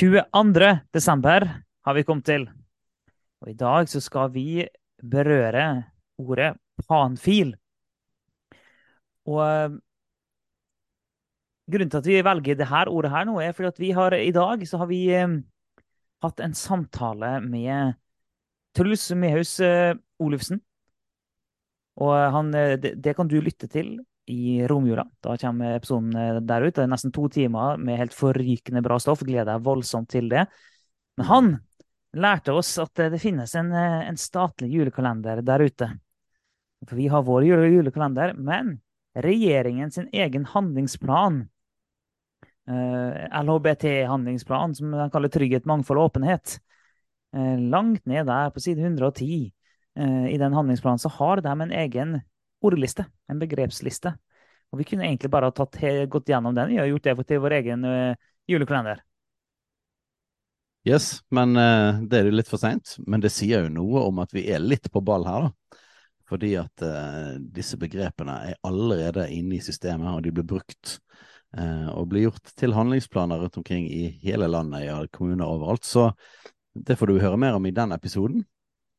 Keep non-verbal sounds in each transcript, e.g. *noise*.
«22. desember har vi kommet til. Og I dag så skal vi berøre ordet panfil. Og eh, grunnen til at vi velger dette ordet her nå, er fordi at vi har i dag så har vi eh, hatt en samtale med Truls Mehus eh, Olufsen. Og han, det, det, kan du lytte til i romjula. Da kommer episoden der ut. Det er nesten to timer med helt forrykende bra stoff. Gleder deg voldsomt til det. Men han lærte oss at det finnes en, en statlig julekalender der ute. For vi har vår jule julekalender, men regjeringen sin egen handlingsplan, eh, LHBT-handlingsplan, som de kaller trygghet, mangfold og åpenhet. Eh, langt ned der, på side 110 eh, i den handlingsplanen, så har de en egen ordliste, en begrepsliste. Og vi kunne egentlig bare tatt, gått gjennom den og gjort det til vår egen julekalender. Yes, men uh, det er jo litt for seint. Men det sier jo noe om at vi er litt på ball her, da. Fordi at uh, disse begrepene er allerede inne i systemet, og de blir brukt uh, og blir gjort til handlingsplaner rundt omkring i hele landet, i alle kommuner overalt. Så det får du høre mer om i den episoden.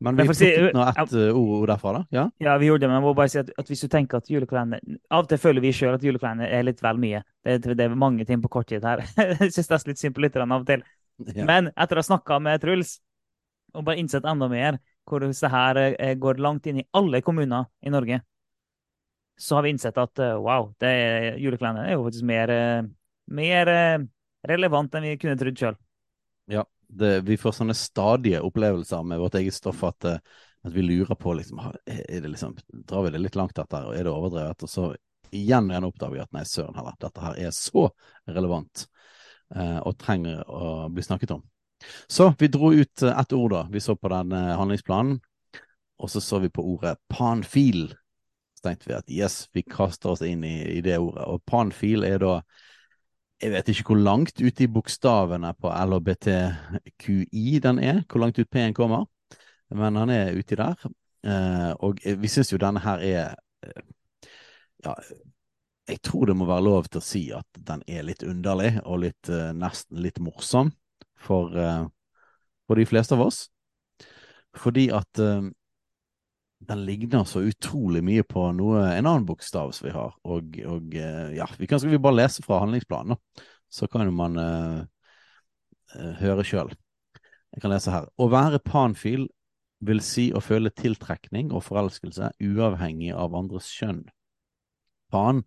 Men vi plukket si, nå ett uh, ord derfra, da. Ja? ja, vi gjorde det, men jeg må bare si at, at hvis du tenker at julekalender Av og til føler vi sjøl at julekalender er litt vel mye. Det, det, er mange ting på kort tid her. *laughs* jeg syns det er litt synd på lytterne av og til. Ja. Men etter å ha snakka med Truls og bare innsett enda mer hvor det her eh, går langt inn i alle kommuner i Norge, så har vi innsett at eh, wow, julekalenderen er jo faktisk mer, mer relevant enn vi kunne trodd sjøl. Det, vi får sånne stadige opplevelser med vårt eget stoff at, at vi lurer på liksom, liksom, Drar vi det litt langt, dette og er det overdrevet? Og så igjen og igjen oppdager vi at nei, søren heller, dette her er så relevant og trenger å bli snakket om. Så vi dro ut eh, ett ord, da. Vi så på den eh, handlingsplanen, og så så vi på ordet panfil. Så tenkte vi at yes, vi kaster oss inn i, i det ordet. Og panfil er da Jeg vet ikke hvor langt ute i bokstavene på LHBTQI den er, hvor langt ut P-en kommer, men han er uti der. Eh, og vi syns jo denne her er Ja, jeg tror det må være lov til å si at den er litt underlig og litt, nesten litt morsom for, for de fleste av oss. Fordi at den ligner så utrolig mye på noe, en annen bokstav som vi har. Og, og uh, ja, vi kan skal vi bare lese fra handlingsplanen, da. Så kan jo man høre sjøl. Jeg kan lese her. Å være panfil vil si å føle tiltrekning og forelskelse uavhengig av andres kjønn. Pan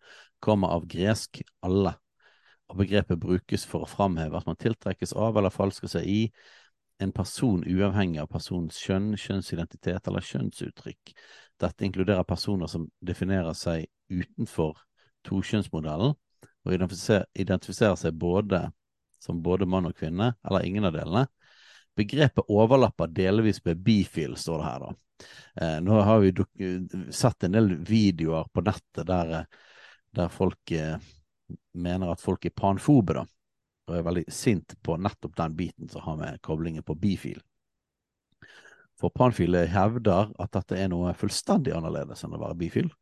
kommer av gresk alle, og begrepet brukes for å framheve at man tiltrekkes av eller forelsker seg i en person uavhengig av personens kjønn, kjønnsidentitet eller kjønnsuttrykk. Dette inkluderer personer som definerer seg utenfor tokjønnsmodellen, og identifiserer seg både som både mann og kvinne, eller ingen av delene. Begrepet overlapper delvis med bifil, står det her, da. Eh, nå har vi sett en del videoer på nettet der, der folk eh, mener at folk er panfobe, da, og er veldig sint på nettopp den biten som har med koblingen på bifil. For panfile hevder at dette er noe fullstendig annerledes enn å være bifil.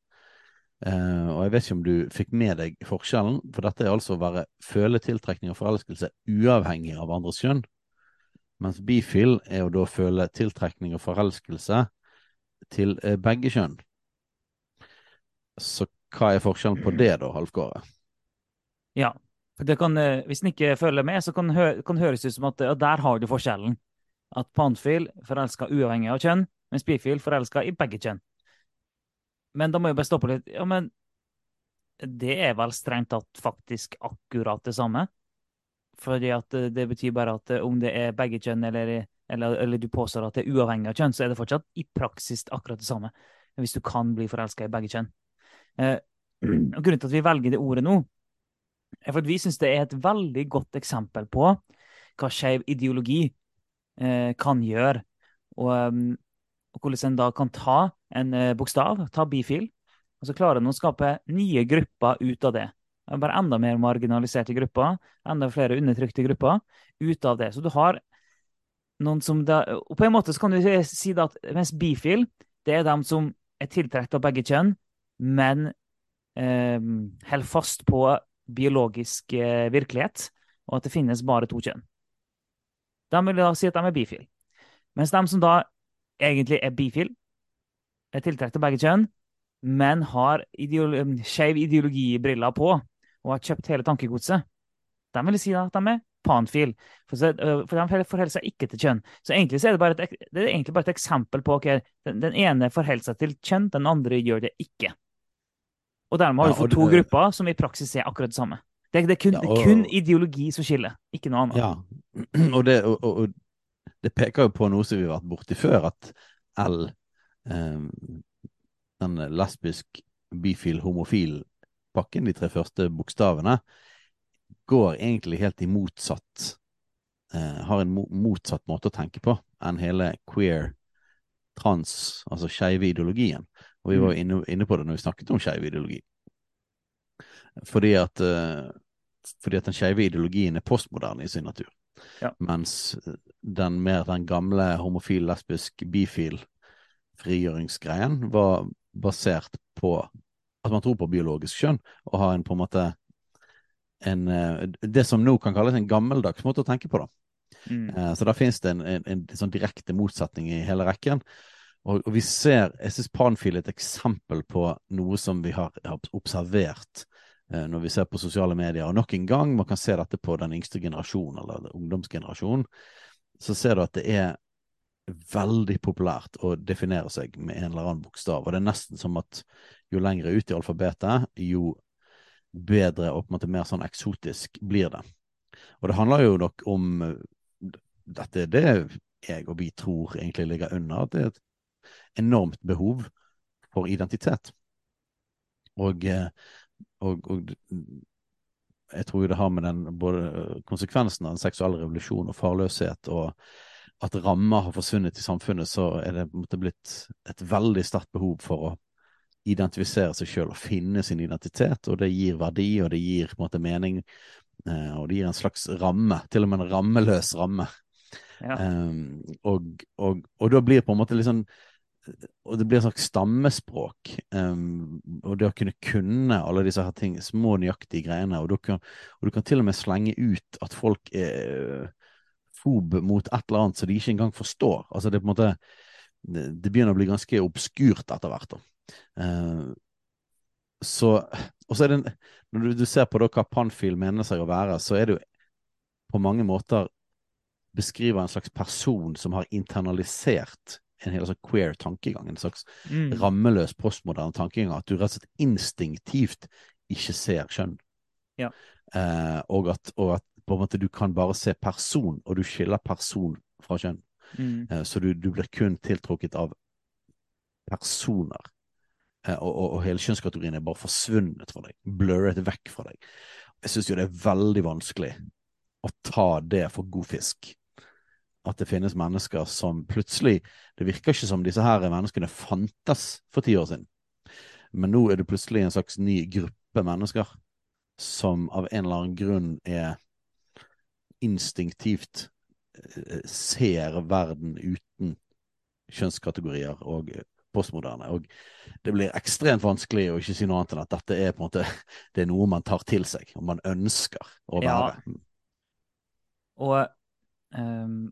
Uh, og jeg vet ikke om du fikk med deg forskjellen, for dette er altså å være føle tiltrekning og forelskelse uavhengig av andres kjønn. Mens bifil er å da føle tiltrekning og forelskelse til uh, begge kjønn. Så hva er forskjellen på det, da, Halvkåre? Ja. Kan, eh, hvis en ikke følger med, så kan det hø høres ut som at ja, der har du forskjellen. At panfil forelska uavhengig av kjønn, mens bifil forelska i begge kjønn. Men da må jeg bare stoppe litt. Ja, men det er vel strengt tatt faktisk akkurat det samme? Fordi at eh, det betyr bare at eh, om det er begge kjønn, eller, eller, eller du påstår at det er uavhengig av kjønn, så er det fortsatt i praksis akkurat det samme. Hvis du kan bli forelska i begge kjønn. Eh, *clears throat* grunnen til at vi velger det ordet nå, for vi syns det er et veldig godt eksempel på hva skeiv ideologi eh, kan gjøre. Og, um, og, hvordan en da kan ta en uh, bokstav, ta bifil, og så klarer en å skape nye grupper ut av det. Bare enda mer marginaliserte grupper, enda flere undertrykte grupper ut av det. Så du har noen som da, og På en måte så kan du si at mens bifil, det er dem som er tiltrukket av begge kjønn, men eh, holder fast på biologisk eh, virkelighet, og at det finnes bare to kjønn. De vil da si at de er bifil. Mens de som da egentlig er bifil, er tiltrukket av begge kjønn, men har ideolo skeiv ideologibriller på og har kjøpt hele tankegodset, de vil si at de er panfil. For, for de forholder seg ikke til kjønn. Så egentlig så er det, bare et, det er egentlig bare et eksempel på at okay, den, den, ene forholder seg til kjønn, den andre gjør det ikke. Og dermed har du fått to det, grupper som i praksis er akkurat det samme. Det, det, er, kun, ja, og, kun, ideologi som skiller, ikke noe annet. Ja, *clears throat* og det, og, og, det peker jo på noe som vi har vært borti før, at L, eh, den lesbisk, bifil, homofil pakken, de tre første bokstavene, går egentlig helt i motsatt eh, Har en motsatt måte å tenke på enn hele queer, trans, altså skeive ideologien. Og vi var mm. inne, inne, på det når vi snakket om skeiv ideologi. Fordi at, uh, fordi at den skeive ideologien er postmoderne i sin natur. Ja. Mens den mer den gamle homofil, lesbisk, bifil frigjøringsgreien var basert på at man tror på biologisk kjønn, og har en på en måte en, eh, det som nå kan kalles en gammeldags måte å tenke på. da. Mm. Så da finnes det en, en, en, sånn direkte motsetning i hele rekken. Og, og vi ser, jeg syns Panfil er et eksempel på noe som vi har, har observert eh, når vi ser på sosiale medier. Og nok en gang, man kan se dette på den yngste generasjonen, eller ungdomsgenerasjonen, så ser du at det er veldig populært å definere seg med en eller annen bokstav. Og det er nesten som at jo lengre ut i alfabetet, jo bedre og på en måte mer sånn eksotisk blir det. Og det handler jo nok om dette det jeg og vi tror egentlig ligger under, at det er et enormt behov for identitet. Og, eh, og, og jeg tror det har med den både konsekvensen av den seksuelle revolusjon og farløshet og at rammer har forsvunnet i samfunnet, så er det på en måte blitt et veldig sterkt behov for å identifisere seg sjøl og finne sin identitet, og det gir verdi, og det gir på en måte mening, eh, og det gir en slags ramme, til og med en rammeløs ramme. Ja. Um, og, og, og, da blir på en måte liksom sånn og det blir et slags stammespråk. Um, og det å kunne kunne alle disse her ting, små, nøyaktige greiene. Og du, kan, og du kan til og med slenge ut at folk er fob mot et eller annet som de ikke engang forstår. Altså det er på en måte det, det begynner å bli ganske obskurt etter hvert. Uh, så, og så er det, Når du, du ser på da hva Panfil mener seg å være, så er det jo på mange måter beskriver en slags person som har internalisert en hel sånn queer tankegang. En slags mm. rammeløs postmoderne tankegang. At du rett og slett instinktivt ikke ser kjønn. Ja. Eh, og, at, og, at, på en måte du kan bare se person, og du skiller person fra kjønn. Mm. Eh, så du, du, blir kun tiltrukket av personer. Eh, og, og, og, hele kjønnskategorien er bare forsvunnet fra deg, blurret vekk fra deg. Jeg syns jo det er veldig vanskelig å ta det for god fisk. At det finnes mennesker som plutselig Det virker ikke som disse her menneskene fantes for ti år siden. Men nå er det plutselig en slags ny gruppe mennesker som av en eller annen grunn er instinktivt eh, ser verden uten kjønnskategorier og postmoderne. Og det blir ekstremt vanskelig å ikke si noe annet enn at dette er på en måte *laughs* det er noe man tar til seg, og man ønsker å være. Ja. Og um,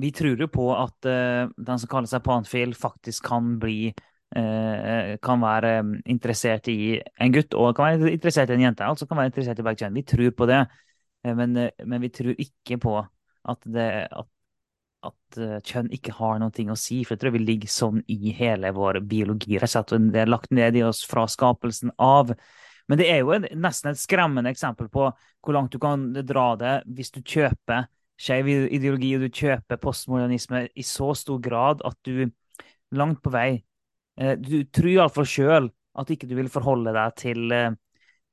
vi tror jo på at uh, den som kaller seg panfil, faktisk kan bli uh, kan være interessert i en gutt og kan være interessert i en jente. Altså kan være interessert i begge kjønn. Vi tror på det, uh, men, men, vi tror ikke på at, det, at at kjønn ikke har noe å si. For jeg tror vi ligger sånn i hele vår biologi. Det er lagt ned i oss fra skapelsen av. Men det er jo en, nesten et skremmende eksempel på hvor langt du kan dra det hvis du kjøper skeiv ideologi og du kjøper postmodernisme i så stor grad at du langt på vei uh, Du tror iallfall sjøl at ikke du vil forholde deg til, uh,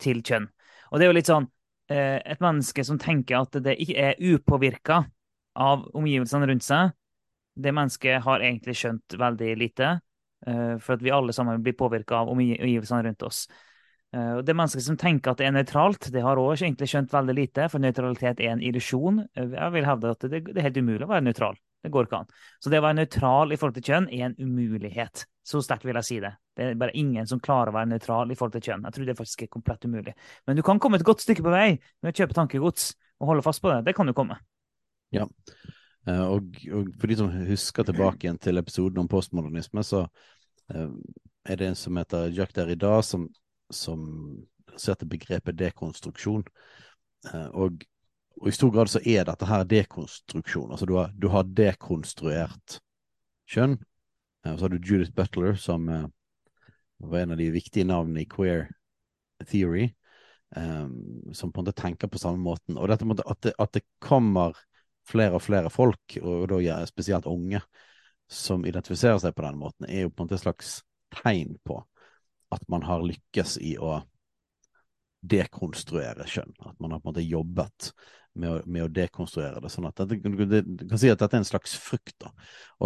til kjønn. Og det er jo litt sånn eh, et menneske som tenker at det ikke er upåvirka av omgivelsene rundt seg, det mennesket har egentlig skjønt veldig lite. Eh, for at vi alle sammen blir påvirka av omgivelsene rundt oss. Eh, og Det mennesket som tenker at det er nøytralt, det har også egentlig skjønt veldig lite, for nøytralitet er en illusjon. Eh, jeg vil hevde at det, er helt umulig å være nøytral. Det går ikke an. Så det å være nøytral i forhold til kjønn er en umulighet. Så sterkt vil jeg si det. Det er bare ingen som klarer å være nøytral i forhold til kjønn. Jeg tror det faktisk er komplett umulig. Men du kan komme et godt stykke på vei med å kjøpe tankegods og holde fast på det. Det kan du komme. Ja. Og, og for de som husker tilbake igjen til episoden om postmodernisme, så er det en som heter Jacques Derrida, som, som ser til begrepet dekonstruksjon. Eh, og, og, i stor grad så er dette her dekonstruksjon. Altså du har, du har dekonstruert kjønn. Og eh, så har du Judith Butler, som uh, var en av de viktige navnene i queer theory, som på en måte tenker på samme måten. Og dette måte, at, det, at det kommer flere og flere folk, og da ja, spesielt unge, som identifiserer seg på den måten, er jo på en måte et slags tegn på at man har lykkes i å dekonstruere kjønn. At man har på en måte jobbet med å, med å dekonstruere det. sånn at det, det, Du kan si at dette er en slags frukt. da.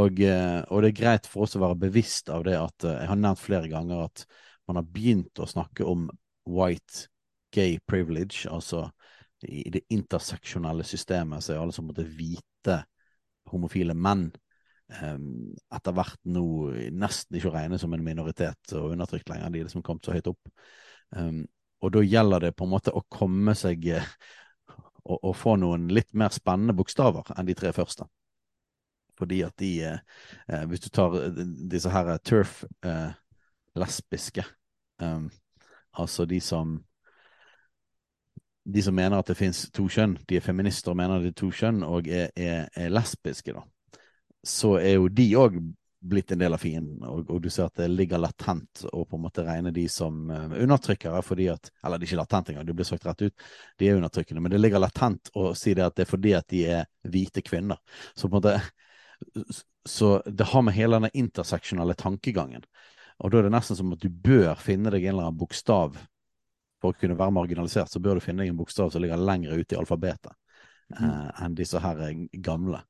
Og, eh, og, det er greit for oss å være bevisst av det at eh, Jeg har nevnt flere ganger at man har begynt å snakke om white gay privilege, altså i det interseksjonelle systemet så er alle som måtte vite homofile menn etter hvert nå nesten ikke å regne som en minoritet og undertrykt lenger, de som kom så høyt opp. Um, og da gjelder det på en måte å komme seg og, og, få noen litt mer spennende bokstaver enn de tre første. Fordi at de, uh, hvis du tar disse her turf uh, lesbiske, um, altså de som de som mener at det finnes to kjønn, de er feminister og mener det er to kjønn, og er, er, er lesbiske, da så er jo de òg blitt en del av fienden. Og, og, du ser at det ligger latent å på en måte regne de som uh, undertrykkere fordi at Eller det er ikke latent engang, det blir sagt rett ut. De er undertrykkende. Men det ligger latent å si det at det er fordi at de er hvite kvinner. Så på en måte så det har med hele denne interseksjonale tankegangen. Og da er det nesten som at du bør finne deg en eller annen bokstav for å kunne være marginalisert. Så bør du finne deg en bokstav som ligger lenger ute i alfabetet mm. uh, enn disse her gamle.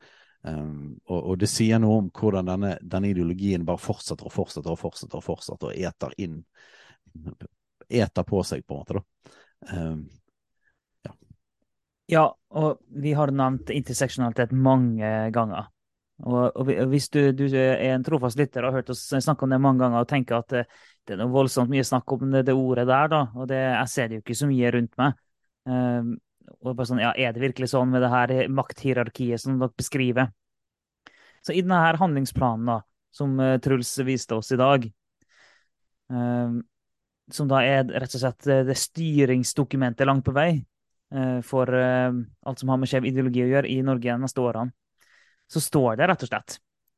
Um, og, og, det sier noe om hvordan denne, denne, ideologien bare fortsetter og fortsetter og fortsetter og fortsetter og eter inn Eter på seg, på en måte, da. Um, ja. ja, og vi har nevnt interseksjonalitet mange ganger. Og, og hvis du, du, er en trofast lytter og har hørt oss snakke om det mange ganger og tenker at det, det er noe voldsomt mye snakk om det, det ordet der, da, og det, jeg ser det jo ikke så mye rundt meg. Um, og bare sånn, ja, Er det virkelig sånn med det her makthierarkiet som dere beskriver? Så i denne her handlingsplanen da, som uh, Truls viste oss i dag, uh, som da er rett og slett det, det styringsdokumentet langt på vei for alt som har med skjev ideologi å gjøre i Norge de neste årene, så står det rett og slett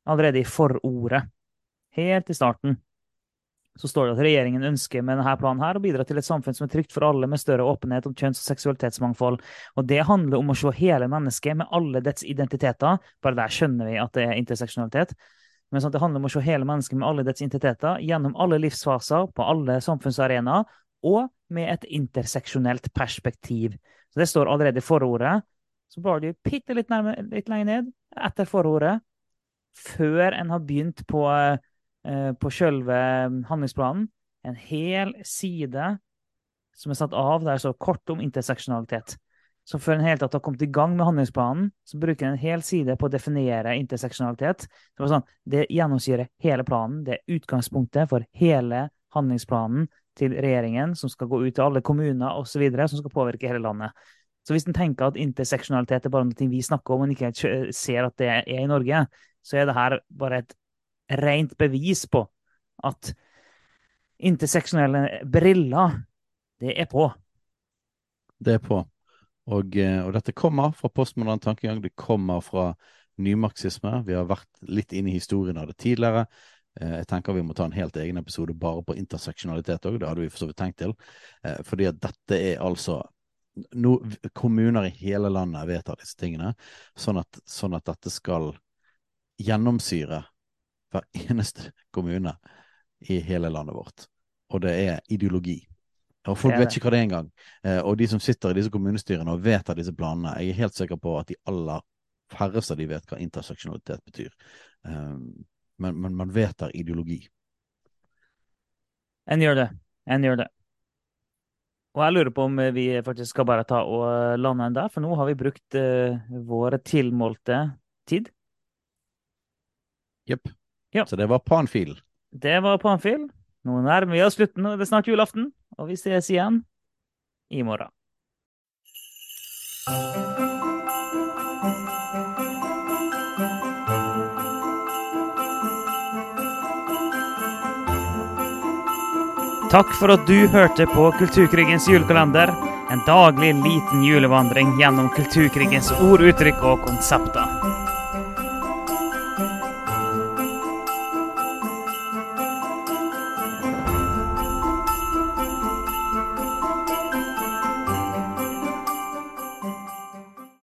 allerede i forordet, helt i starten, så står det at regjeringen ønsker med denne planen her å bidra til et samfunn som er trygt for alle, med større åpenhet om kjønns- og seksualitetsmangfold. Og Det handler om å se hele mennesket med alle dets identiteter. Bare der skjønner vi at det er interseksjonalitet. Men sånn det handler om å se hele mennesket med alle dets identiteter gjennom alle livsfaser, på alle samfunnsarenaer, og med et interseksjonelt perspektiv. Så Det står allerede i forordet. Så blar du bitte litt, litt lenger ned, etter forordet, før en har begynt på Eh, på selve mm, handlingsplanen en hel side som er satt av der så kort om interseksjonalitet. Så før en helt tatt har kommet i gang med handlingsplanen, så bruker en en hel side på å definere interseksjonalitet. Det, sånn, det gjennomsyrer hele planen. Det er utgangspunktet for hele handlingsplanen til regjeringen, som skal gå ut til alle kommuner osv., som skal påvirke hele landet. Så hvis en tenker at interseksjonalitet er bare noe vi snakker om, og ikke ser at det er i Norge, så er det her bare et rent bevis på at interseksjonelle briller, det er på. Det er på. Og, eh, og dette kommer fra postmoderne tankegang, det kommer fra nymarxisme. Vi har vært litt inne i historien av det tidligere. Eh, jeg tenker vi må ta en helt egen episode bare på interseksjonalitet òg, det hadde vi for så vidt tenkt til. Eh, fordi at dette er altså no, Kommuner i hele landet vedtar disse tingene, sånn at, sånn at dette skal gjennomsyre hver eneste kommune i hele landet vårt. Og det er ideologi. Og folk vet ikke hva det er engang. Eh, og de som sitter i disse kommunestyrene og vedtar disse planene, jeg er helt sikker på at de aller færreste av de vet hva interseksjonalitet betyr. Eh, men, men man vedtar ideologi. En gjør det. En gjør det. Og jeg lurer på om vi faktisk skal bare ta og lande en der, for nå har vi brukt uh, våre tilmålte tid. Jepp. Ja. Så det var Panfil. Det var Panfil. Nå nærmer vi oss slutten, og det er snart julaften. Og vi ses igjen i morgen. Takk for at du hørte på Kulturkrigens julekalender. En daglig liten julevandring gjennom kulturkrigens ord, uttrykk og konsepter.